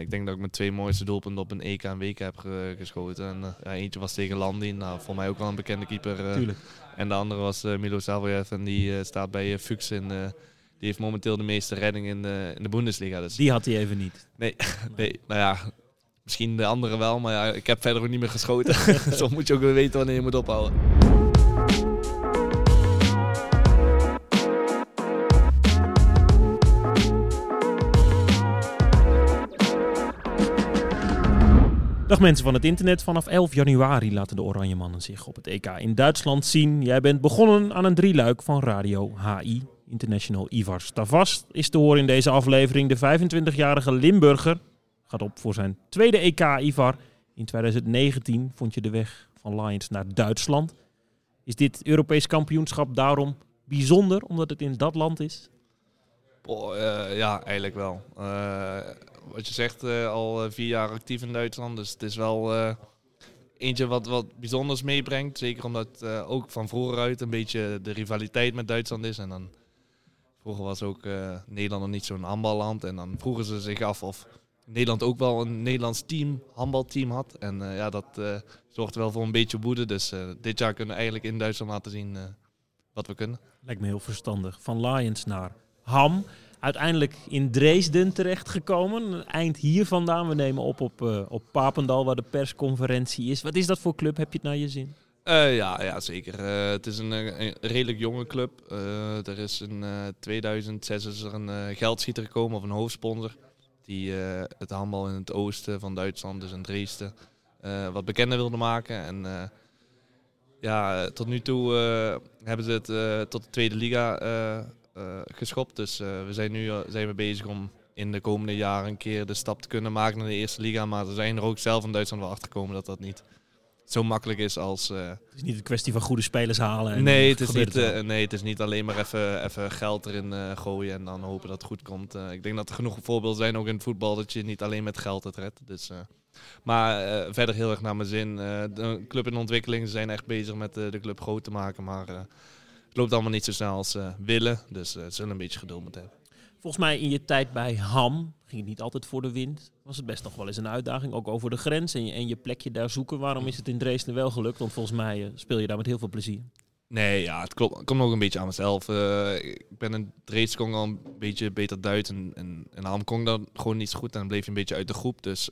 ik denk dat ik mijn twee mooiste doelpunten op een EK en WK heb geschoten. En, ja, eentje was tegen Landin, nou, voor mij ook wel een bekende keeper. Tuurlijk. En de andere was Milo Savoyev en die staat bij Fuchs in... die heeft momenteel de meeste redding in de, in de Bundesliga. Dus. Die had hij even niet. Nee, nee, nou ja, misschien de andere wel, maar ja, ik heb verder ook niet meer geschoten. Zo moet je ook weer weten wanneer je moet ophouden. Mensen van het internet. Vanaf 11 januari laten de Oranje Mannen zich op het EK in Duitsland zien. Jij bent begonnen aan een drieluik van Radio HI. International Ivar Stavast is te horen in deze aflevering. De 25-jarige Limburger gaat op voor zijn tweede EK Ivar. In 2019 vond je de weg van Lions naar Duitsland. Is dit Europees kampioenschap daarom bijzonder omdat het in dat land is? Oh, ja, eigenlijk wel. Uh, wat je zegt, uh, al vier jaar actief in Duitsland. Dus het is wel uh, eentje wat, wat bijzonders meebrengt. Zeker omdat ook van vroeger uit een beetje de rivaliteit met Duitsland is. En dan vroeger was ook Nederland nog niet zo'n handballand. En dan vroegen ze zich af of Nederland ook wel een Nederlands team, handbalteam had. En ja, dat zorgt wel voor een beetje woede. Dus dit jaar kunnen we eigenlijk in Duitsland laten zien wat we kunnen. Lijkt me heel verstandig. Van Lions naar Ham uiteindelijk in Dresden terechtgekomen. Eind hier vandaan. We nemen op op, uh, op Papendal, waar de persconferentie is. Wat is dat voor club? Heb je het naar je zin? Uh, ja, ja, zeker. Uh, het is een, redelijk jonge club. er is in 2006 is er een geldschieter gekomen of een hoofdsponsor. Die het handbal in het oosten van Duitsland, dus in Dresden, wat bekender wilde maken. En ja, tot nu toe hebben ze het tot de tweede liga geschopt. Dus uh, we zijn nu uh, zijn we bezig om in de komende jaren een keer de stap te kunnen maken naar de eerste liga. Maar ze zijn er ook zelf in Duitsland wel achter gekomen dat dat niet zo makkelijk is als... het is niet een kwestie van goede spelers halen. En nee, het is niet, nee, het is niet alleen maar even, even geld erin gooien en dan hopen dat het goed komt. ik denk dat er genoeg voorbeelden zijn, ook in het voetbal, dat je niet alleen met geld het redt. Dus, maar verder heel erg naar mijn zin. de club in ontwikkeling, ze zijn echt bezig met de club groot te maken. Maar het loopt allemaal niet zo snel als ze willen. Dus uh, zullen een beetje geduld moeten hebben. Volgens mij in je tijd bij Ham ging het niet altijd voor de wind. Was het best nog wel eens een uitdaging, ook over de grens en je, en je plekje daar zoeken. Waarom is het in Dresden wel gelukt? Want volgens mij uh, speel je daar met heel veel plezier. Nee, ja, het klopt, komt ook een beetje aan mezelf. Uh, ik ben in Dresden al een beetje beter Duits en, en Ham kon dat gewoon niet zo goed. En dan bleef je een beetje uit de groep. Dus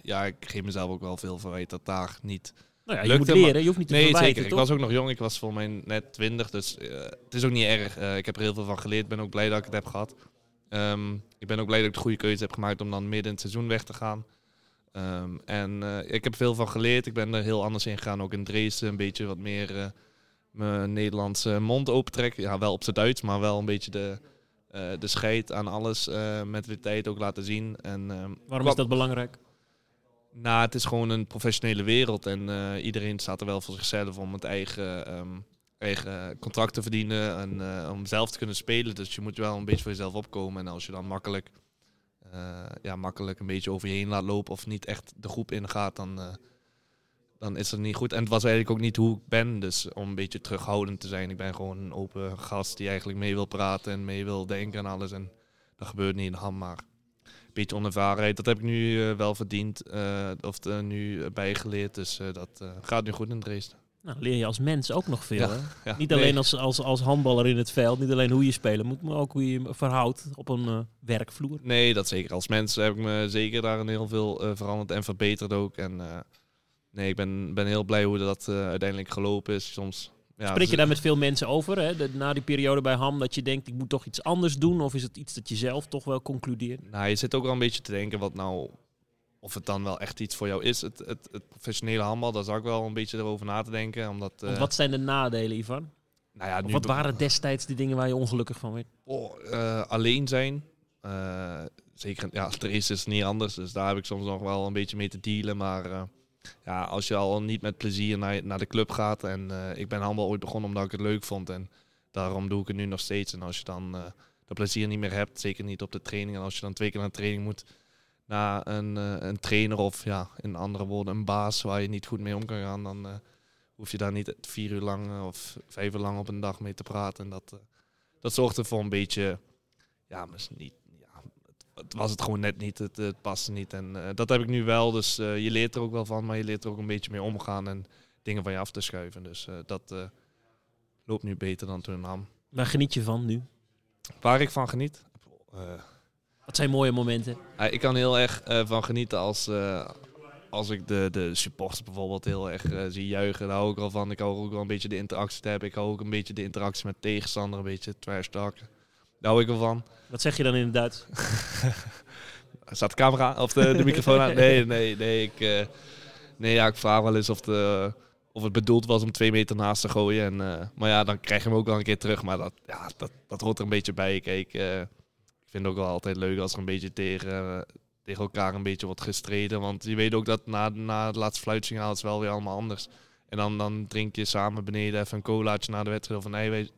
ja, ik geef mezelf ook wel veel verwijt dat daar niet nou ja, je moet leren, je hoeft niet te Nee, zeker. Ik was ook nog jong. Ik was voor mij net 20. Dus uh, het is ook niet erg. Uh, ik heb er heel veel van geleerd. Ik ben ook blij dat ik het heb gehad. Um, ik ben ook blij dat ik de goede keuze heb gemaakt om dan midden in het seizoen weg te gaan. Um, en uh, ik heb veel van geleerd. Ik ben er heel anders in gegaan. Ook in Dresden een beetje wat meer mijn Nederlandse mond opentrekken. Ja, wel op zijn Duits, maar wel een beetje de, de scheid aan alles met de tijd ook laten zien. En, um, Waarom is dat belangrijk? Nou, het is gewoon een professionele wereld en uh, iedereen staat er wel voor zichzelf om het eigen, um, eigen contract te verdienen en uh, om zelf te kunnen spelen. Dus je moet wel een beetje voor jezelf opkomen. En als je dan makkelijk, uh, ja, makkelijk een beetje over je heen laat lopen of niet echt de groep ingaat, dan, dan is het niet goed. En het was eigenlijk ook niet hoe ik ben, dus om een beetje terughoudend te zijn. Ik ben gewoon een open gast die eigenlijk mee wil praten en mee wil denken en alles. En dat gebeurt niet in de hand, maar beetje onervarenheid. Dat heb ik nu uh, wel verdiend. Uh, of uh, nu bijgeleerd. Dus dat gaat nu goed in Dresden. Nou, leer je als mens ook nog veel. Ja, hè? Ja, niet alleen als, als, als handballer in het veld, niet alleen hoe je spelen moet, maar ook hoe je je verhoudt op een werkvloer. Nee, dat zeker. Als mens heb ik me zeker daarin heel veel veranderd en verbeterd ook. En nee, ik ben, ben heel blij hoe dat uiteindelijk gelopen is. Soms ja, Spreek je dus- daar met veel mensen over, hè? De, na die periode bij Ham, dat je denkt, ik moet toch iets anders doen? Of is het iets dat je zelf toch wel concludeert? Nou, je zit ook wel een beetje te denken wat nou, of het dan wel echt iets voor jou is. Het, het, het professionele handbal, daar zou ik wel een beetje erover na te denken. Omdat, uh, wat zijn de nadelen, Ivan? Nou ja, nu wat waren destijds de dingen waar je ongelukkig van werd? Oh, uh, alleen zijn. Uh, zeker, ja, er is dus niet anders. Dus daar heb ik soms nog wel een beetje mee te dealen. Maar ja, als je al niet met plezier naar, naar de club gaat. En uh, ik ben handbal ooit begonnen omdat ik het leuk vond. En daarom doe ik het nu nog steeds. En als je dan uh, dat plezier niet meer hebt, zeker niet op de training. En als je dan twee keer naar de training moet naar een, uh, een trainer of ja, in andere woorden een baas waar je niet goed mee om kan gaan, dan hoef je daar niet vier uur lang of vijf uur lang op een dag mee te praten. En dat, dat zorgt er voor een beetje, ja, niet, ja, het was het gewoon net niet. Het, het paste niet. En eh, dat heb ik nu wel. Dus eh, je leert er ook wel van, maar je leert er ook een beetje mee omgaan en dingen van je af te schuiven. Dus eh, dat loopt nu beter dan toen in Ham. Waar geniet je van nu? Waar ik van geniet? Wat zijn mooie momenten? Ik kan heel erg van genieten als, als ik de, de supporters bijvoorbeeld heel erg zie juichen. Daar hou ik wel van. Ik hou ook wel een beetje de interactie te hebben. Ik hou ook een beetje de interactie met tegenstander, een beetje trash talken. Daar hou ik wel van. Wat zeg je dan in het Duits? Staat de camera of de, de microfoon aan? Nee, nee, nee. Ik, eh, nee ja, ik vraag wel eens of, de, of het bedoeld was om twee meter naast te gooien. En, eh, maar ja, dan krijg je hem ook wel een keer terug. Maar dat, ja, dat, dat hoort er een beetje bij. Kijk, eh, ik vind het ook wel altijd leuk als er een beetje tegen, tegen elkaar een beetje wordt gestreden. Want je weet ook dat na, na het laatste fluitsignaal is het wel weer allemaal anders. En dan, dan drink je samen beneden even een colaatje na de wedstrijd of een eiwit,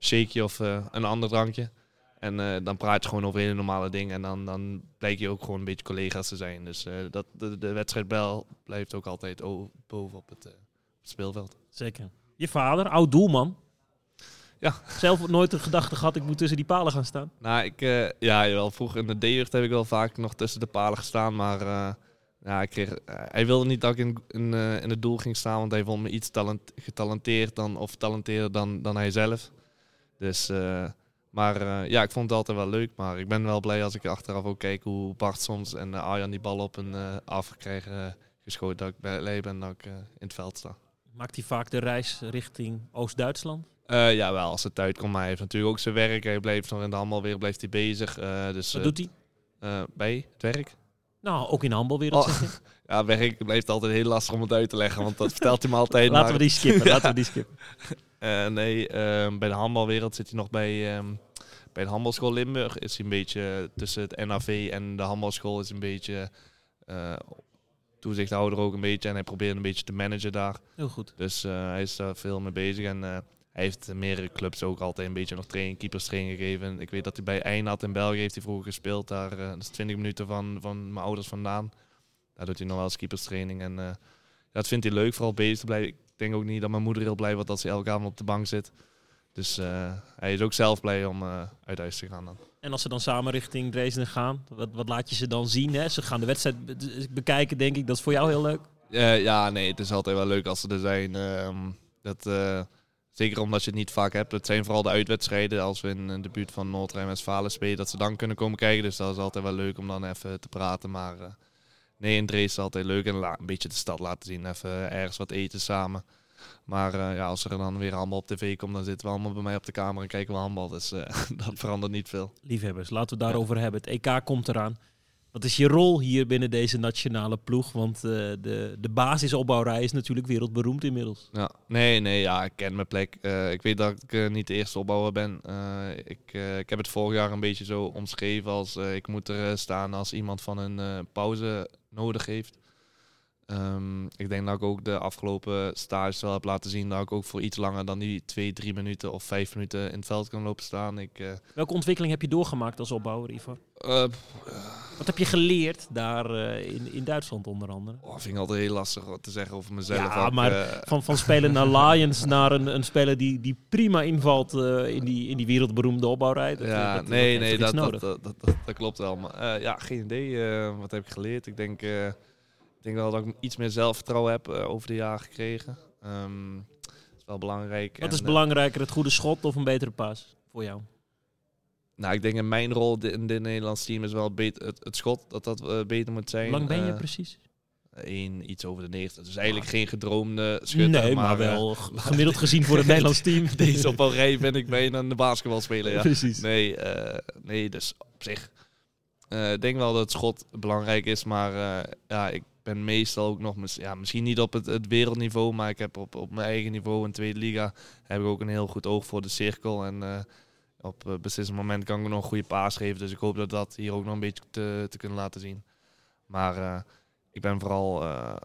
shakeje of eh, een ander drankje. En eh, dan praat je gewoon over hele normale dingen. En dan, dan blijk je ook gewoon een beetje collega's te zijn. Dus eh, dat, de, de wedstrijdbel blijft ook altijd boven op het, het speelveld. Zeker. Je vader, oud doelman. Ja. Zelf nooit de gedachte gehad, ik moet tussen die palen gaan staan. Nou, ik, ja, jawel, vroeger in de D-jeugd heb ik wel vaak nog tussen de palen gestaan. Maar ja, ik kreeg, hij wilde niet dat ik in, in, in het doel ging staan. Want hij vond me iets talent, getalenteerd dan, of talenteerder dan, dan hij zelf. Dus, eh, maar eh, ja, ik vond het altijd wel leuk. Maar ik ben wel blij als ik achteraf ook kijk hoe Bart soms en eh, Arjan die bal op een uh, af krijgen geschoten. Dat ik blij ben dat ik in het veld sta. Maakt hij vaak de reis richting Oost-Duitsland? Eh, ja, wel, als het tijd komt. Maar hij heeft natuurlijk ook zijn werk. Hij blijft nog in de handbal weer blijft hij bezig. dus, Wat doet hij? bij het werk? Nou, ook in de handbalwereld Oh. Ja, werk blijft altijd heel lastig om het uit te leggen, want dat vertelt hij me altijd. Laten maar, we die skippen, laten we die skippen. Eh, nee, ehm, bij de handbalwereld zit hij nog bij, ehm, bij de handbalschool Limburg. Is hij een beetje tussen het NAV en de handbalschool is een beetje eh, toezichthouder ook een beetje. En hij probeert een beetje te managen daar. Heel goed. Dus eh, hij is daar veel mee bezig. En hij heeft meerdere clubs ook altijd een beetje nog training, keeperstraining gegeven. Ik weet dat hij bij Eindhoven in België heeft hij vroeger gespeeld. Daar, dat is 20 minuten van, van mijn ouders vandaan. Daar doet hij nog wel eens keeperstraining. En dat vindt hij leuk, vooral bezig te blijven. Ik denk ook niet dat mijn moeder heel blij wordt dat ze elke avond op de bank zit. Dus eh, hij is ook zelf blij om eh, uit huis te gaan dan. En als ze dan samen richting Dresden gaan, wat, wat laat je ze dan zien? Hè? Ze gaan de wedstrijd be- bekijken, denk ik. Dat is voor jou heel leuk. Eh, ja, nee, het is altijd wel leuk als ze er zijn. Ehm, dat, zeker omdat je het niet vaak hebt. Het zijn vooral de uitwedstrijden. Als we in de buurt van Noord-Rijn-Westfalen spelen, dat ze dan kunnen komen kijken. Dus dat is altijd wel leuk om dan even te praten. Maar nee, in Dresden is altijd leuk. En een beetje de stad laten zien. Even ergens wat eten samen. Maar eh, ja, als er dan weer allemaal op tv komt, dan zitten we allemaal bij mij op de kamer en kijken we handbal. Dus eh, dat verandert niet veel. Liefhebbers, laten we het daarover hebben. Het EK komt eraan. Wat is je rol hier binnen deze nationale ploeg? Want eh, de, de basisopbouwrij is natuurlijk wereldberoemd inmiddels. Ja, nee, nee, ja, ik ken mijn plek. Eh, ik weet dat ik eh, niet de eerste opbouwer ben. Ik, ik heb het vorig jaar een beetje zo omschreven als ik moet er staan als iemand van een pauze nodig heeft. Ehm, ik denk dat ik ook de afgelopen stages wel heb laten zien dat ik ook voor iets langer dan die twee, drie minuten of vijf minuten in het veld kan lopen staan. Ik, eh, Welke ontwikkeling heb je doorgemaakt als opbouwer, Ivar? eh, Wat heb je geleerd daar eh, in, in Duitsland onder andere? oh, vind ik altijd heel lastig wat te zeggen over mezelf. Ja, ook, maar Van, van spelen naar Lions naar een, een speler die, die prima invalt in, die, in die wereldberoemde opbouwrij. Dat, ja, dat- dat nee, nee, dat, dat, dat, klopt wel. Maar ja, geen idee. wat heb ik geleerd? Ik denk, ik denk wel dat ik iets meer zelfvertrouwen heb eh, over de jaren gekregen. Dat is wel belangrijk. Wat En, is eh, belangrijker, het goede schot of een betere paas voor jou? nou, ik denk in mijn rol in dit Nederlands team is wel het, het schot dat dat eh, beter moet zijn. Hoe lang ben je precies? één, iets over de 90. Dus eigenlijk geen gedroomde schutter. nee, maar, wel gemiddeld gezien voor het Nederlands team. deze op een rij ben ik bijna een basketbalspeler, ja. Precies. Nee, nee, dus op zich. Ik denk wel dat het schot belangrijk is, maar ja, ik ben meestal ook nog, ja, misschien niet op het, wereldniveau, maar ik heb op, op mijn eigen niveau in tweede liga heb ik ook een heel goed oog voor de cirkel. En eh, op een beslissend moment kan ik nog een goede paas geven, dus ik hoop dat dat hier ook nog een beetje te, te kunnen laten zien. Maar eh, ik ben vooral eh,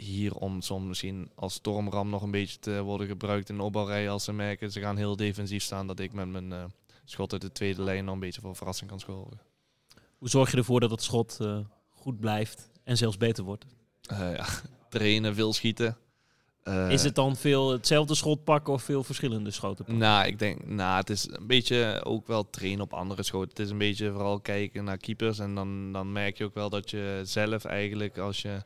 hier om soms misschien als stormram nog een beetje te worden gebruikt in de opbouwrij als ze merken ze gaan heel defensief staan, dat ik met mijn eh, schot uit de tweede lijn nog een beetje voor verrassing kan scoren. Hoe zorg je ervoor dat het schot eh, goed blijft en zelfs beter wordt? Eh, ja, trainen, veel schieten. Eh, Is het dan veel hetzelfde schot pakken of veel verschillende schoten pakken? Nou, ik denk, nou, het is een beetje ook wel trainen op andere schoten. Het is een beetje vooral kijken naar keepers. En dan, dan merk je ook wel dat je zelf eigenlijk, als je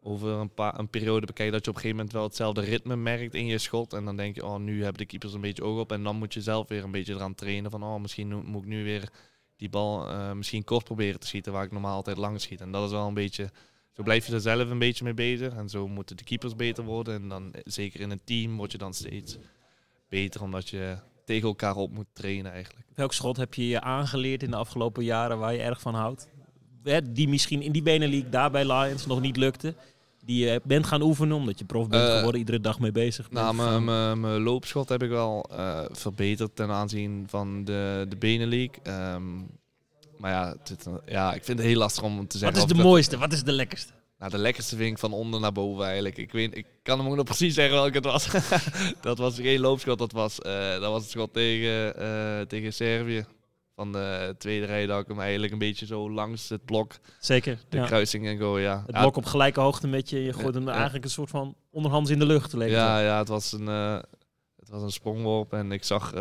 over een, paar, een periode bekijkt, dat je op een gegeven moment wel hetzelfde ritme merkt in je schot. En dan denk je, oh, nu hebben de keepers een beetje oog op. En dan moet je zelf weer een beetje eraan trainen van, oh, misschien moet ik nu weer die bal uh, misschien kort proberen te schieten, waar ik normaal altijd lang schiet. En dat is wel een beetje zo blijf je er zelf een beetje mee bezig. En zo moeten de keepers beter worden. En dan zeker in een team word je dan steeds beter, omdat je tegen elkaar op moet trainen eigenlijk. Welk schot heb je je aangeleerd in de afgelopen jaren waar je erg van houdt? Die misschien in die Benelink daar bij Lions nog niet lukte. Die je bent gaan oefenen omdat je prof bent uh, geworden, iedere dag mee bezig bent. Nou, mijn loopschot heb ik wel uh, verbeterd ten aanzien van de, de Benelink. Um, maar ja, ja, ik vind het heel lastig om te zeggen. Wat is de mooiste? Wat is de lekkerste? Nou, de lekkerste vind ik van onder naar boven eigenlijk. Ik, weet, ik kan hem ook nog precies zeggen welke het was. dat was geen loopschot, dat was, uh, dat was het schot tegen, uh, tegen Servië. Van de tweede rij dat ik hem eigenlijk een beetje zo langs het blok. Zeker. De ja. kruising en go, ja. Het blok op gelijke hoogte met je. Je gooit hem eigenlijk een soort van onderhands in de lucht. Leek ja, ja, het was een, uh, het was een sprongworp en ik zag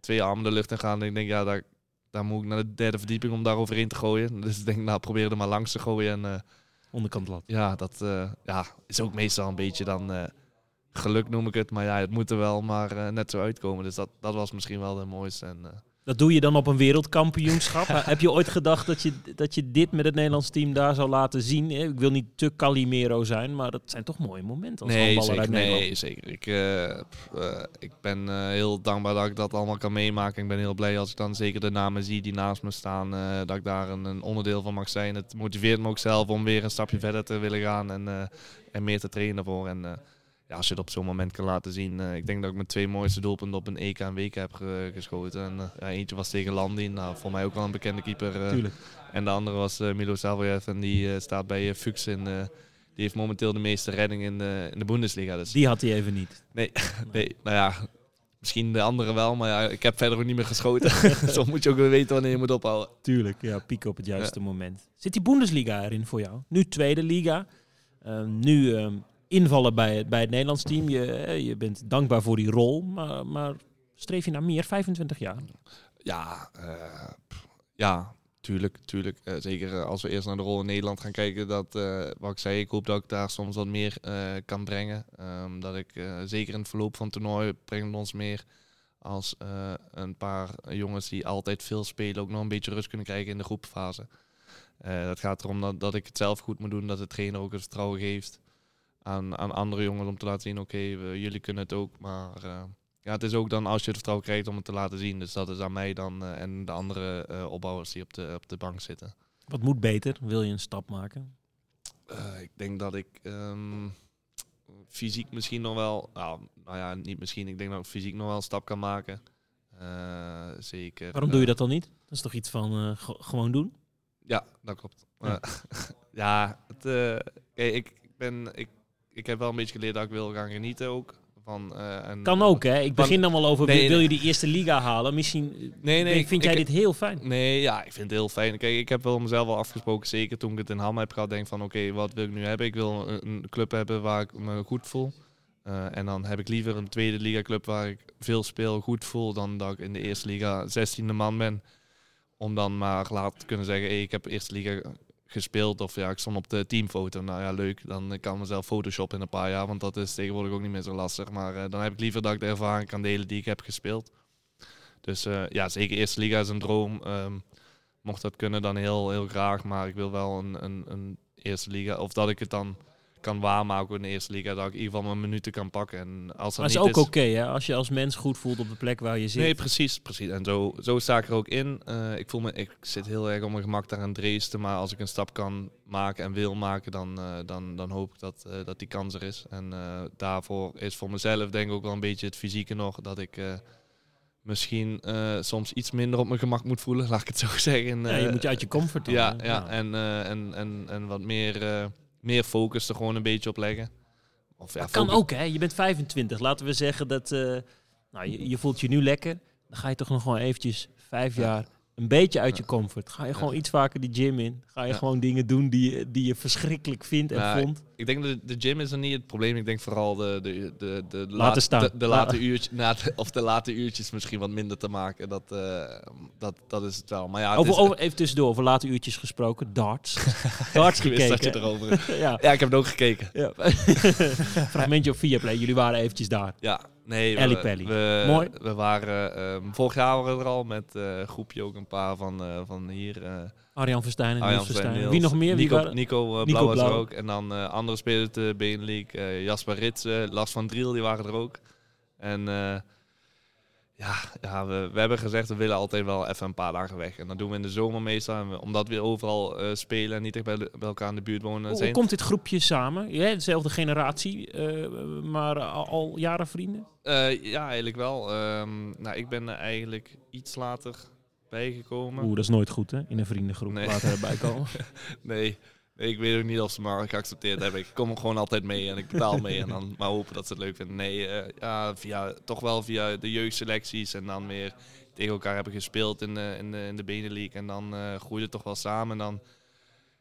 twee armen de lucht in gaan. En ik denk, ja, daar, daar moet ik naar de derde verdieping om daar overheen te gooien. Dus ik denk, nou, probeer er maar langs te gooien. En, uh, Onderkant lat. Ja, dat ja, is ook meestal een beetje dan geluk noem ik het. Maar ja, het moet er wel maar net zo uitkomen. Dus dat, dat was misschien wel de mooiste. En, dat doe je dan op een wereldkampioenschap. Heb je ooit gedacht dat je, dat je dit met het Nederlands team daar zou laten zien? Ik wil niet te Calimero zijn, maar dat zijn toch mooie momenten als nee, zeker, uit Nederland. Nee, zeker. Ik, uh, uh, ik ben uh, heel dankbaar dat ik dat allemaal kan meemaken. Ik ben heel blij als ik dan zeker de namen zie die naast me staan. dat ik daar een, een, onderdeel van mag zijn. Het motiveert me ook zelf om weer een stapje verder te willen gaan en, en meer te trainen voor. En, ja, als je het op zo'n moment kan laten zien. Uh, ik denk dat ik mijn twee mooiste doelpunten op een EK en WK heb geschoten. En, uh, ja, eentje was tegen Landin, nou, voor mij ook wel een bekende keeper. Uh, en de andere was Milo Savoyev en die staat bij Fuchs in... die heeft momenteel de meeste redding in de, in de Bundesliga. Dus. Die had hij even niet. Nee, nee, nou ja, misschien de andere wel, maar ja, ik heb verder ook niet meer geschoten. Zo moet je ook weer weten wanneer je moet ophouden. Tuurlijk, ja, pieken op het juiste ja. moment. Zit die Bundesliga erin voor jou? Nu tweede liga. nu ehm, invallen bij het, bij het Nederlands team. Je, je bent dankbaar voor die rol, maar, maar streef je naar meer? 25 jaar? Ja, uh, ja tuurlijk. tuurlijk. Uh, zeker als we eerst naar de rol in Nederland gaan kijken. Dat, wat ik zei, ik hoop dat ik daar soms wat meer kan brengen. Um, dat ik zeker in het verloop van het toernooi brengen ons meer als een paar jongens die altijd veel spelen ook nog een beetje rust kunnen krijgen in de groepfase. dat gaat erom dat, dat ik het zelf goed moet doen, dat de trainer ook het vertrouwen geeft aan, aan andere jongens om te laten zien, oké, jullie kunnen het ook. Maar uh, ja, het is ook dan als je het vertrouwen krijgt om het te laten zien. Dus dat is aan mij dan uh, en de andere uh, opbouwers die op de, op de bank zitten. Wat moet beter? Wil je een stap maken? ik denk dat ik um, fysiek misschien nog wel, nou, nou ja, niet misschien, ik denk dat ik fysiek nog wel een stap kan maken. zeker. Waarom doe je dat dan niet? Dat is toch iets van gewoon doen? Ja, dat klopt. Ja, ja het, ik, ik ben, ik ik heb wel een beetje geleerd dat ik wil gaan genieten ook. Van, uh, en, kan ook, hè? Ik begin dan wel over, nee, wil je die eerste liga halen? Misschien nee, nee, vind jij dit heel fijn? Nee, ja, ik vind het heel fijn. Kijk, ik heb wel mezelf al afgesproken, zeker toen ik het in Ham heb gehad, denk van oké, wat wil ik nu hebben? Ik wil een, club hebben waar ik me goed voel. Uh, en dan heb ik liever een tweede liga club waar ik veel speel, goed voel, dan dat ik in de eerste liga 16e man ben. Om dan maar later te kunnen zeggen, hey, ik heb eerste liga gespeeld. Of ja, ik stond op de teamfoto. Nou ja, leuk. Dan kan ik mezelf Photoshop in een paar jaar. Want dat is tegenwoordig ook niet meer zo lastig. Maar uh, dan heb ik liever dat ik de ervaring kan delen die ik heb gespeeld. Dus uh, ja, zeker eerste liga is een droom. Um, mocht dat kunnen, dan heel, heel graag. Maar ik wil wel een, een, een eerste liga. Of dat ik het dan kan waarmaken in de eerste liga. Dat ik in ieder geval mijn minuten kan pakken. En als dat maar is ook oké, hè? Als je als mens goed voelt op de plek waar je zit. Nee, precies. precies. En zo, zo sta ik er ook in. Uh, ik, voel me, ik zit heel erg op mijn gemak daar aan Dresden. Maar als ik een stap kan maken en wil maken, dan, uh, dan, dan hoop ik dat, uh, dat die kans er is. En daarvoor is voor mezelf denk ik ook wel een beetje het fysieke nog. Dat ik misschien soms iets minder op mijn gemak moet voelen, laat ik het zo zeggen. ja, je moet je uit je comfort Ja, ja, ja. En, en, en, en wat meer meer focus er gewoon een beetje op leggen. Of, ja, kan ook, hè? Je bent 25. Laten we zeggen dat uh, nou, je, je, voelt je nu lekker. Dan ga je toch nog gewoon eventjes vijf jaar een beetje uit je comfort. Ga je gewoon iets vaker die gym in. Ga je Ja. gewoon dingen doen die, die je verschrikkelijk vindt en Nou, vond. Ik denk dat de gym is er niet het probleem. Ik denk vooral de, de, de, de, Laten staan. de, de late uurtjes, na of de late uurtjes misschien wat minder te maken. Dat, eh, dat, dat is het wel. Maar ja, het Over, is, over, even tussendoor, over late uurtjes gesproken. Darts. Darts ik wist dat je gekeken. erover... ja. Ik heb het ook gekeken. ja. Fragmentje op Viaplay. Jullie waren eventjes daar. Ja, nee. we- Pelly. We, Mooi. We waren... ehm, vorig jaar waren we er al met een groepje ook een paar van, eh, van hier... eh, Arjan Verstijn en Arjan Verstijn. Niels, Wie nog meer? Wie Nico, waren- Nico, Nico Blauw was er ook. En dan andere spelers de Benelink. Jasper Ritsen, Lars van Driel, die waren er ook. En ja, ja we, we hebben gezegd, we willen altijd wel even een paar dagen weg. En dat doen we in de zomer meestal. En we- omdat we overal eh, spelen en niet echt bij, de- bij elkaar in de buurt wonen Hoe, hoe komt dit groepje samen? Ja, dezelfde generatie, eh, maar al, al jaren vrienden? Eh, ja, eigenlijk wel. Ehm, nou, ik ben er eigenlijk iets later bijgekomen. Oeh, dat is nooit goed hè, in een vriendengroep Nee. later erbij komen. Nee. Ik weet ook niet of ze maar geaccepteerd hebben. Ik kom gewoon altijd mee en ik betaal mee. En dan maar hopen dat ze het leuk vinden. Nee, eh, ja, via, toch wel via de jeugdselecties. En dan weer tegen elkaar hebben gespeeld in de, in de, in de Benelink. En dan eh groeide het toch wel samen. En dan,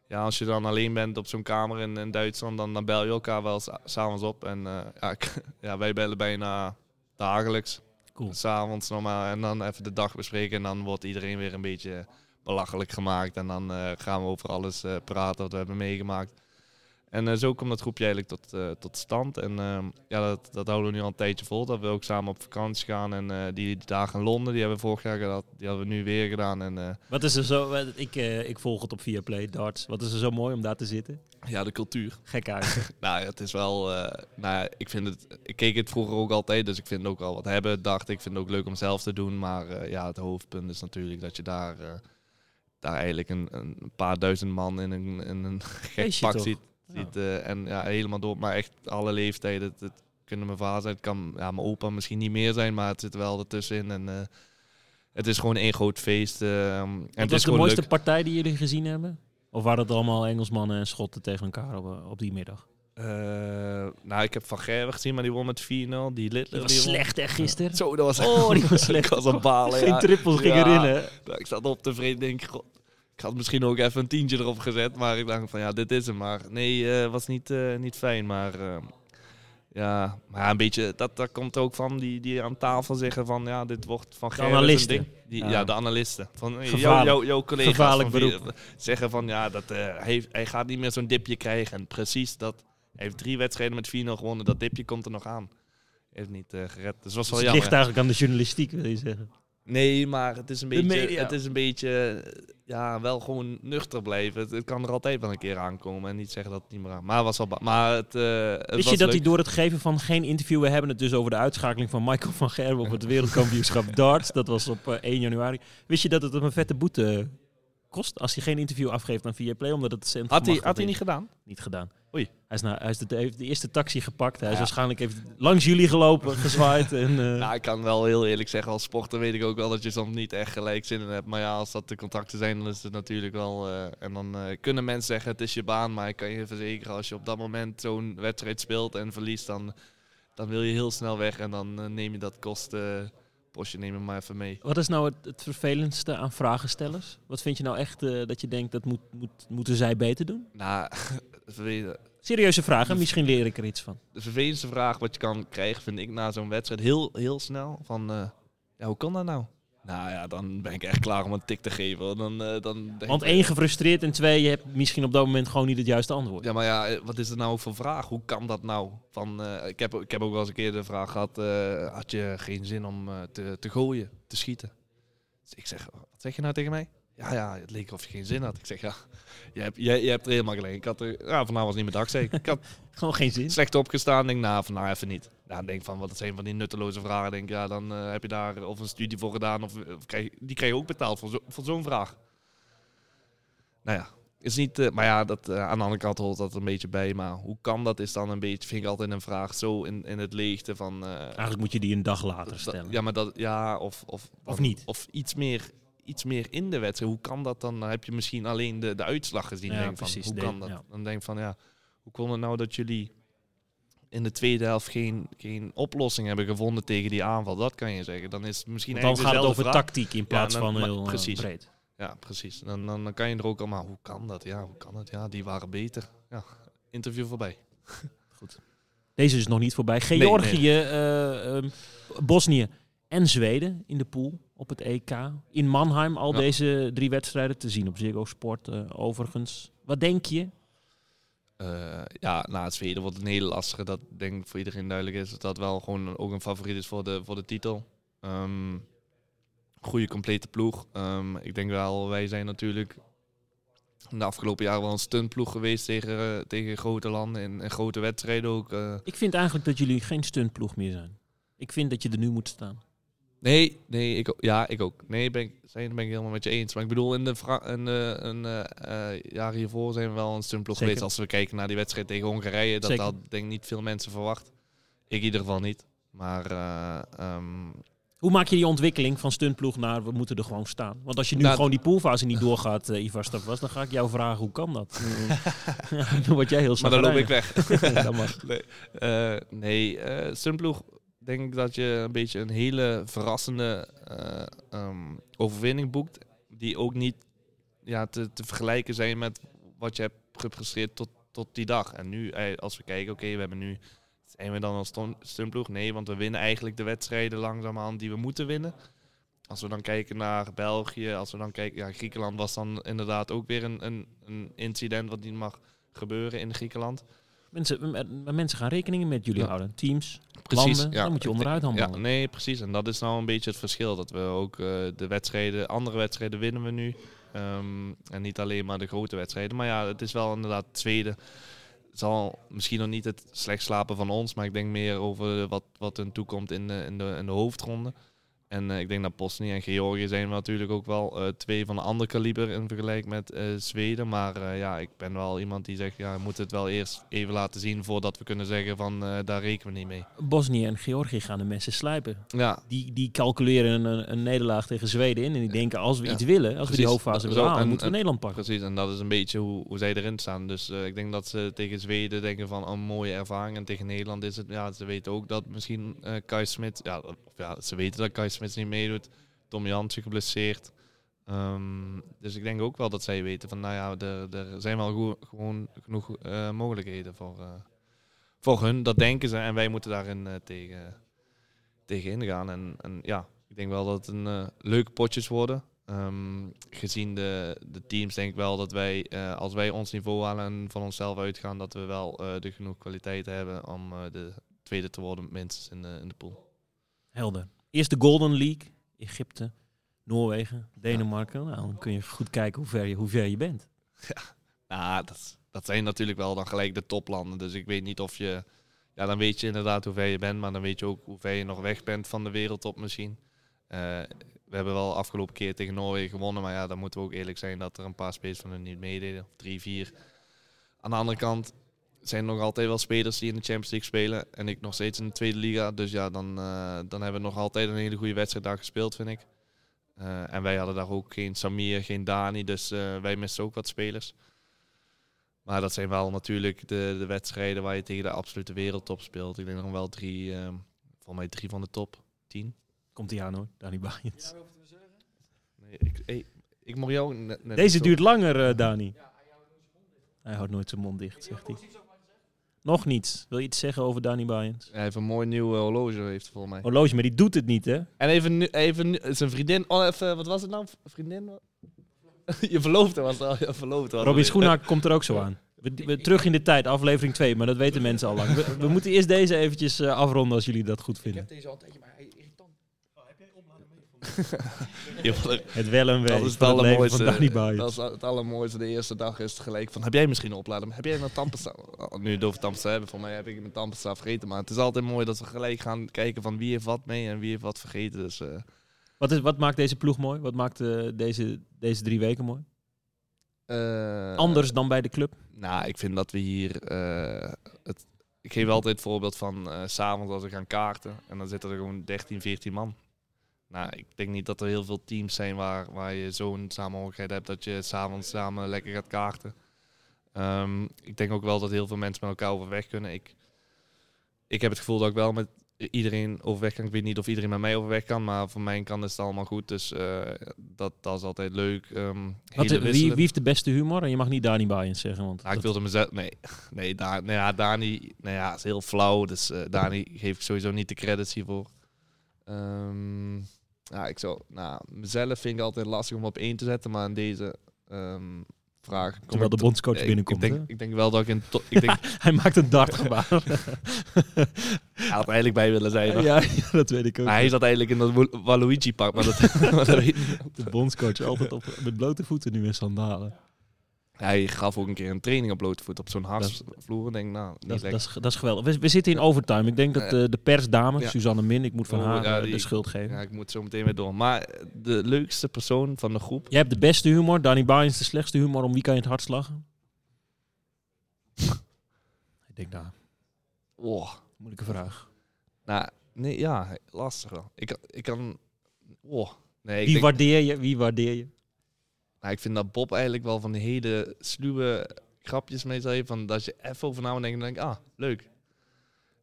ja, als je dan alleen bent op zo'n kamer in, in Duitsland, dan, dan bel je elkaar wel s'avonds op. En eh, ja, ja, wij bellen bijna dagelijks. Cool. S'avonds normaal. En dan even de dag bespreken. En dan wordt iedereen weer een beetje belachelijk gemaakt. En dan eh, gaan we over alles eh, praten wat we hebben meegemaakt. En eh, zo komt dat groepje eigenlijk tot, eh, tot stand. En ehm, ja, dat, dat houden we nu al een tijdje vol. Dat we ook samen op vakantie gaan. En eh, die, die dagen in Londen, die hebben we vorig jaar gedaan. Die hebben we nu weer gedaan. En eh, Wat is er zo, ik, eh, ik volg het op Viaplay, darts. Wat is er zo mooi om daar te zitten? ja, de cultuur. Gek uit. Nou, het is wel. eh, nou, ja, ik vind het. Ik keek het vroeger ook altijd, dus ik vind het ook wel wat hebben. Dacht ik vind het ook leuk om zelf te doen, maar eh, ja, het hoofdpunt is natuurlijk dat je daar, eh, daar eigenlijk een, een paar duizend man in een, in een gek pak ziet. Ja. ziet eh, en ja, helemaal door, maar echt alle leeftijden. Het, het kunnen mijn vader zijn, het kan ja, mijn opa misschien niet meer zijn, maar het zit wel ertussenin. En eh, het is gewoon één groot feest. eh, en Wat het was is de mooiste leuk. partij die jullie gezien hebben? Of waren het allemaal Engelsmannen en Schotten tegen elkaar op, op die middag? Eh, nou, ik heb Van Gerwen gezien, maar die won met 4-0. Die Littler, Dat was slecht hè, gisteren? Zo, dat was Oh, die was slecht. Aan het balen, Geen ja. trippels ging erin hè? Ja, Ik zat op tevreden denk ik, god, ik had misschien ook even een tientje erop gezet, maar ik dacht van ja, dit is hem. Maar nee, eh was niet, eh, niet fijn, maar eh, ja, maar een beetje, dat, dat komt ook van die, die aan tafel zeggen van ja, dit wordt van Gerrit een analisten. ding. Die, Ja. ja. de analisten. Van Gevaarlijk. jouw, jouw, jouw collega's Gevaarlijk van beroep. zeggen van ja, dat, eh, hij, hij gaat niet meer zo'n dipje krijgen. En precies dat, heeft drie wedstrijden met 4-0 gewonnen, dat dipje komt er nog aan. Heeft niet eh, gered. Dus was Dus wel het jammer. ligt eigenlijk aan de journalistiek, wil je zeggen. Nee, maar het is een De beetje, media. het is een beetje, eh, ja, wel gewoon nuchter blijven. Het, het kan er altijd wel een keer aankomen en niet zeggen dat het niet meer aan. Maar was wel, ba- maar het, eh het Wist je dat hij door het geven van geen interview... We hebben het dus over de uitschakeling van Michael van Gerwen... op het wereldkampioenschap darts. Dat was op eh, 1 januari. Wist je dat het hem een vette boete kost... als hij geen interview afgeeft aan Viaplay... omdat het cent had hij, had hij niet gedaan? niet gedaan. Oei. Hij, is naar, hij is de, heeft de eerste taxi gepakt. Hij is waarschijnlijk even langs jullie gelopen, gezwaaid. En, eh, Nou, ik kan wel heel eerlijk zeggen, als sporter weet ik ook wel dat je soms niet echt gelijk zin in hebt. Maar ja, als dat de contacten zijn, dan is het natuurlijk wel... eh, en dan eh, kunnen mensen zeggen, het is je baan. Maar ik kan je verzekeren, als je op dat moment zo'n wedstrijd speelt en verliest, dan, dan wil je heel snel weg. En dan neem je dat kosten, postje neem je maar even mee. Wat is nou het, het vervelendste aan vragenstellers? Wat vind je nou echt eh, dat je denkt dat moet, moet, moeten zij beter doen? Nou, Serieuze vragen, misschien leer ik er iets van. de vervelendste vraag wat je kan krijgen, vind ik na zo'n wedstrijd heel, heel snel. Van, eh, ja, hoe kan dat nou? Nou ja, dan ben ik echt klaar om een tik te geven. Dan, eh, dan Want één, gefrustreerd en twee, je hebt misschien op dat moment gewoon niet het juiste antwoord. Ja, maar ja, eh, wat is het nou voor vraag? Hoe kan dat nou? Van, eh, ik, heb, ik heb ook wel eens een keer de vraag gehad, eh, had je geen zin om te, te gooien, te schieten? Dus ik zeg, wat zeg je nou tegen mij? Ja, ja, het leek of je geen zin had. Ik zeg, ja, je hebt, je, je hebt er helemaal gelijk. Ik had er, ja, vandaag was niet mijn dag, zei ik. Ik had Gewoon geen zin. slecht opgestaan. Denk, nou, vandaag even niet. Dan denk van, wat het zijn van die nutteloze vragen. Denk, ja, dan eh, heb je daar of een studie voor gedaan. Of, of krijg, die krijg je ook betaald voor, zo, voor zo'n vraag. Nou ja, is niet... eh, maar ja, dat, eh, aan de andere kant hoort dat er een beetje bij. Maar hoe kan dat is dan een beetje, vind ik altijd een vraag. Zo in, in het leegte van... eh, Eigenlijk moet je die een dag later dat- stellen. ja, maar dat... Ja, of... Of, Of niet. Of iets meer... Iets meer in de wedstrijd. Hoe kan dat dan? Dan heb je misschien alleen de, de uitslag gezien. Ja, denk van, hoe kan dat? ja. Dan denk van ja, hoe kon het nou dat jullie in de tweede helft geen, geen oplossing hebben gevonden tegen die aanval. Dat kan je zeggen. Dan is het misschien Want dan gaat het over tactiek in plaats dan- van heel eh, precies. breed. Ja, precies. Dan, dan, dan kan je er ook allemaal, hoe kan dat? Ja, hoe kan het? Ja, die waren beter. Ja, interview voorbij. Deze is nog niet voorbij. nee. Georgië, eh, ehm, Bosnië en Zweden in de pool op het EK. In Mannheim al Ja. deze drie wedstrijden te zien op Ziggo Sport eh, overigens. Wat denk je? Eh, ja, na het Zweden wordt het een hele lastige. Dat denk ik voor iedereen duidelijk is. Dat dat wel gewoon ook een favoriet is voor de, voor de titel. Ehm goede complete ploeg. Ehm, ik denk wel, wij zijn natuurlijk de afgelopen jaren wel een stuntploeg geweest tegen, eh, tegen grote landen en, en grote wedstrijden ook. Ik vind eigenlijk dat jullie geen stuntploeg meer zijn. Ik vind dat je er nu moet staan. Nee, nee, ik, ook- ja, ik ook. Nee, ben ik, zijn, ben ik helemaal met je eens. Maar ik bedoel, in de, in de een, eh, jaren hiervoor zijn we wel een stuntploeg geweest. Als we kijken naar die wedstrijd tegen Hongarije, dat Zeker. had denk ik niet veel mensen verwacht. Ik in ieder geval niet. Maar eh, ehm, Hoe maak je die ontwikkeling van stuntploeg naar we moeten er gewoon staan? Want als je nu Nou, gewoon die poolfase niet doorgaat, eh Ivar Stavas, dan ga ik jou vragen hoe kan dat? ja, dan word jij heel maar dan loop ik weg. Dat mag. nee, eh, nee stuntploeg denk dat je een beetje een hele verrassende eh, ehm, overwinning boekt. Die ook niet ja, te, te vergelijken zijn met wat je hebt gepresteerd tot, tot die dag. En nu, eh, als we kijken, oké, we hebben nu... Zijn we dan als stuntploeg? Nee, want we winnen eigenlijk de wedstrijden langzaamaan die we moeten winnen. Als we dan kijken naar België, als we dan kijken... Ja, Griekenland was dan inderdaad ook weer een, een, een incident wat niet mag gebeuren in Griekenland. Mensen, m- m- mensen gaan rekeningen met jullie Ja. houden. Teams, landen, dan moet je onderuit handelen. Ja, nee, precies. En dat is nou een beetje het verschil. Dat we ook eh, de wedstrijden, andere wedstrijden winnen we nu. Ehm, en niet alleen maar de grote wedstrijden. Maar ja, het is wel inderdaad tweede. Het zal misschien nog niet het slecht slapen van ons. Maar ik denk meer over wat, wat hun toekomt in de, in, de, in de hoofdronde. En eh, ik denk dat Bosnië en Georgië zijn natuurlijk ook wel eh, twee van een ander kaliber in vergelijking met eh, Zweden. Maar ja, ik ben wel iemand die zegt, ja, we moeten het wel eerst even laten zien voordat we kunnen zeggen van daar rekenen we niet mee. Bosnië en Georgië gaan de mensen slijpen. Ja, Die, die calculeren een, een nederlaag tegen Zweden in. En die denken, als we Ja. iets willen, als we die hoofdfase willen halen, en- moeten we Nederland pakken. Precies, en dat is een beetje hoe, hoe zij erin staan. Dus ik denk dat ze tegen Zweden denken van een mooie ervaring. En tegen Nederland is het, ja, ze weten ook dat misschien Kai Smit, ja, of ja, ze weten dat Kai Smit niet meedoet. Tom Jansen geblesseerd. Ehm, dus ik denk ook wel dat zij weten van, nou ja, er, er zijn wel gewoon genoeg eh, mogelijkheden voor, eh, voor hun. Dat denken ze en wij moeten daarin eh, tegen, tegen ingaan. En, en ja, ik denk wel dat het een leuke potjes worden. Ehm, gezien de, de teams denk ik wel dat wij, als wij ons niveau halen en van onszelf uitgaan, dat we wel de genoeg kwaliteit hebben om de tweede te worden, minstens in de, in de pool. Helder. Eerst de Golden League. Egypte, Noorwegen, Denemarken. Nou, dan kun je goed kijken hoe ver je, hoe ver je bent. Nou, dat, dat zijn natuurlijk wel dan gelijk de toplanden. Dus ik weet niet of je... Ja, dan weet je inderdaad hoe ver je bent, maar dan weet je ook hoe ver je nog weg bent van de wereldtop misschien. Eh, we hebben wel afgelopen keer tegen Noorwegen gewonnen, maar ja, dan moeten we ook eerlijk zijn dat er een paar spelers van hun niet meededen. Of drie, vier. Aan de andere kant zijn nog altijd wel spelers die in de Champions League spelen. En ik nog steeds in de tweede liga. Dus ja, dan, eh, dan hebben we nog altijd een hele goede wedstrijd daar gespeeld, vind ik. Eh, en wij hadden daar ook geen Samir, geen Dani. Dus eh, wij missen ook wat spelers. Maar dat zijn wel natuurlijk de, de wedstrijden waar je tegen de absolute wereldtop speelt. Ik denk nog wel drie, volgens mij drie van de top tien. Komt hij aan hoor, Dani Baaiens. Nee, ik, hey, ik mocht jou net, net Deze duurt langer, Dani. Hij houdt nooit zijn mond dicht, zegt hij. Nog niets. Wil je iets zeggen over Dani Baaiens? Hij heeft een mooi nieuw horloge, heeft volgens mij. Horloge, maar die doet het niet, hè? En even, nu- even zijn vriendin, oh even, wat was het nou? Vriendin? je verloofde was al, je verloofde. Schoenhaak komt er ook zo aan. We, we- terug in de tijd, aflevering 2, maar dat weten mensen al lang. We, we moeten eerst deze eventjes eh, afronden als jullie dat goed Ik vinden. heb deze al een tijdje, maar hij is irritant. Je vond- Het wel en wee Dat is het allermooiste. Dat is het allermooiste. De eerste dag is het gelijk van, heb jij misschien een oplader? Heb jij een tandpasta? Oh, nu het over tandpasta hebben, voor mij heb ik mijn tandpasta vergeten. Maar het is altijd mooi dat we gelijk gaan kijken van wie heeft wat mee en wie heeft wat vergeten. Dus eh, Wat, is, wat maakt deze ploeg mooi? Wat maakt eh, deze, deze drie weken mooi? eh, Anders dan bij de club? Nou, ik vind dat we hier. eh, het, ik geef altijd het voorbeeld van eh, s s'avonds als we gaan kaarten. En dan zitten er gewoon 13, 14 man. Nou, ik denk niet dat er heel veel teams zijn waar, waar je zo'n samenhorigheid hebt dat je s'avonds samen lekker gaat kaarten. Ehm, ik denk ook wel dat heel veel mensen met elkaar overweg kunnen. Ik, ik heb het gevoel dat ik wel met iedereen overweg kan. Ik weet niet of iedereen met mij overweg kan, maar voor mijn kant is het allemaal goed. Dus eh, dat, dat is altijd leuk. Ehm Wat, wie, wie heeft de beste humor? En je mag niet Dani Bayens zeggen, want Ja, ik wilde mezelf... Nee, nee, daar, nou ja, Dani nou ja, is heel flauw. Dus eh Dani geef ik sowieso niet de credits hiervoor. Ehm, ja, ik zou... Nou, mezelf vind ik altijd lastig om op één te zetten. Maar in deze ehm, vraag... terwijl de bondscoach binnenkomt. Ik denk, ik denk wel dat ik in... to- ik denk, Hij maakt een dartgebaar. hij had eigenlijk bij willen zijn. hoor. ja, ja, dat weet ik ook. Maar hij zat eigenlijk in dat Wa- Waluigi-pak. Maar dat, maar dat. De bondscoach altijd op, met blote voeten nu in sandalen. Hij gaf ook een keer een training op blote voet op zo'n harsvloer. Ik denk, nou, niet Dat, is, dat is geweldig. We, we zitten in overtime. Ik denk dat eh, de persdame, Ja. Suzanne Min, ik moet van Oh, haar ja, eh, die- de schuld geven. Ja, ik moet zo meteen weer door. Maar de leukste persoon van de groep... Jij hebt de beste humor, Danny Bayens de slechtste humor. Om wie kan je het hardst lachen? ik denk, nou, Oh, moeilijke vraag. nou, nee, ja, lastig wel. Ik, ik kan... Oh, nee, ik, Wie denk, waardeer je? Wie waardeer je? Nou, ik vind dat Bob eigenlijk wel van hele sluwe grapjes mee zei. Van dat je even over na denken en denk ik, ah, leuk.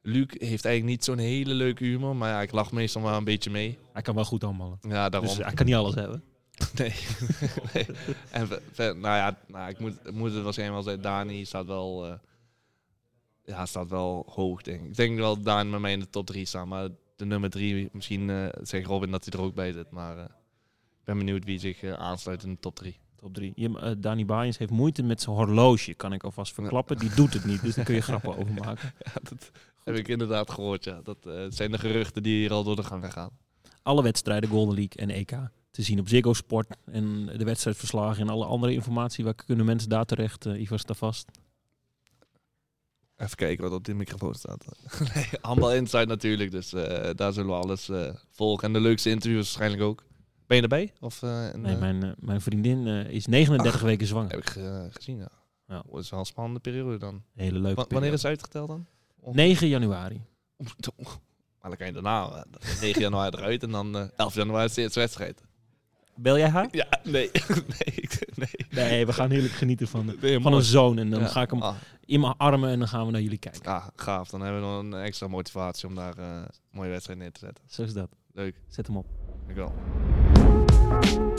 Luc heeft eigenlijk niet zo'n hele leuke humor, maar ja, ik lach meestal wel een beetje mee. Hij kan wel goed allemaal. Ja, daarom. Dus hij kan niet alles hebben. Nee. nee. En ver- nou ja, nou, ik moet, moet het waarschijnlijk wel zeggen, Dani staat wel, eh, ja, staat wel hoog, denk ik. Ik denk wel dat Dani met mij in de top 3 staat, maar de nummer 3, misschien eh zegt Robin dat hij er ook bij zit, maar eh, ben benieuwd wie zich eh, aansluit in de top 3. Top 3. Je, eh, Danny Bayens heeft moeite met zijn horloge, kan ik alvast verklappen. Die doet het niet, dus daar kun je grappen over maken. Ja, dat heb ik inderdaad gehoord, ja. Dat eh, zijn de geruchten die hier al door de gang gaan. Alle wedstrijden, Golden League en EK, te zien op Ziggo Sport. En de wedstrijdverslagen en alle andere informatie. Waar kunnen mensen daar terecht? Uh, Ivar staat vast. Even kijken wat op die microfoon staat. nee, allemaal inside natuurlijk, dus daar zullen we alles volgen. En de leukste interviews waarschijnlijk ook. Ben je erbij? Of, eh, Nee, eh, mijn, eh, mijn vriendin is 39 weken zwanger. Heb ik ge- gezien, ja. Ja. Oh, Dat is wel een spannende periode dan. Hele leuke Wa- wanneer is uitgeteld dan? 9 januari. Maar dan kan je daarna eh, 9 januari eruit en dan eh 11 januari is de eerste wedstrijd. Bel jij haar? Ja, nee. nee, nee. Nee, we gaan heerlijk genieten van, Nee, van mooi. een zoon. En dan Ja. ga ik hem Ah, in mijn armen en dan gaan we naar jullie kijken. ah, gaaf. Dan hebben we nog een extra motivatie om daar een mooie wedstrijd neer te zetten. Zo is dat. Leuk. Zet hem op. you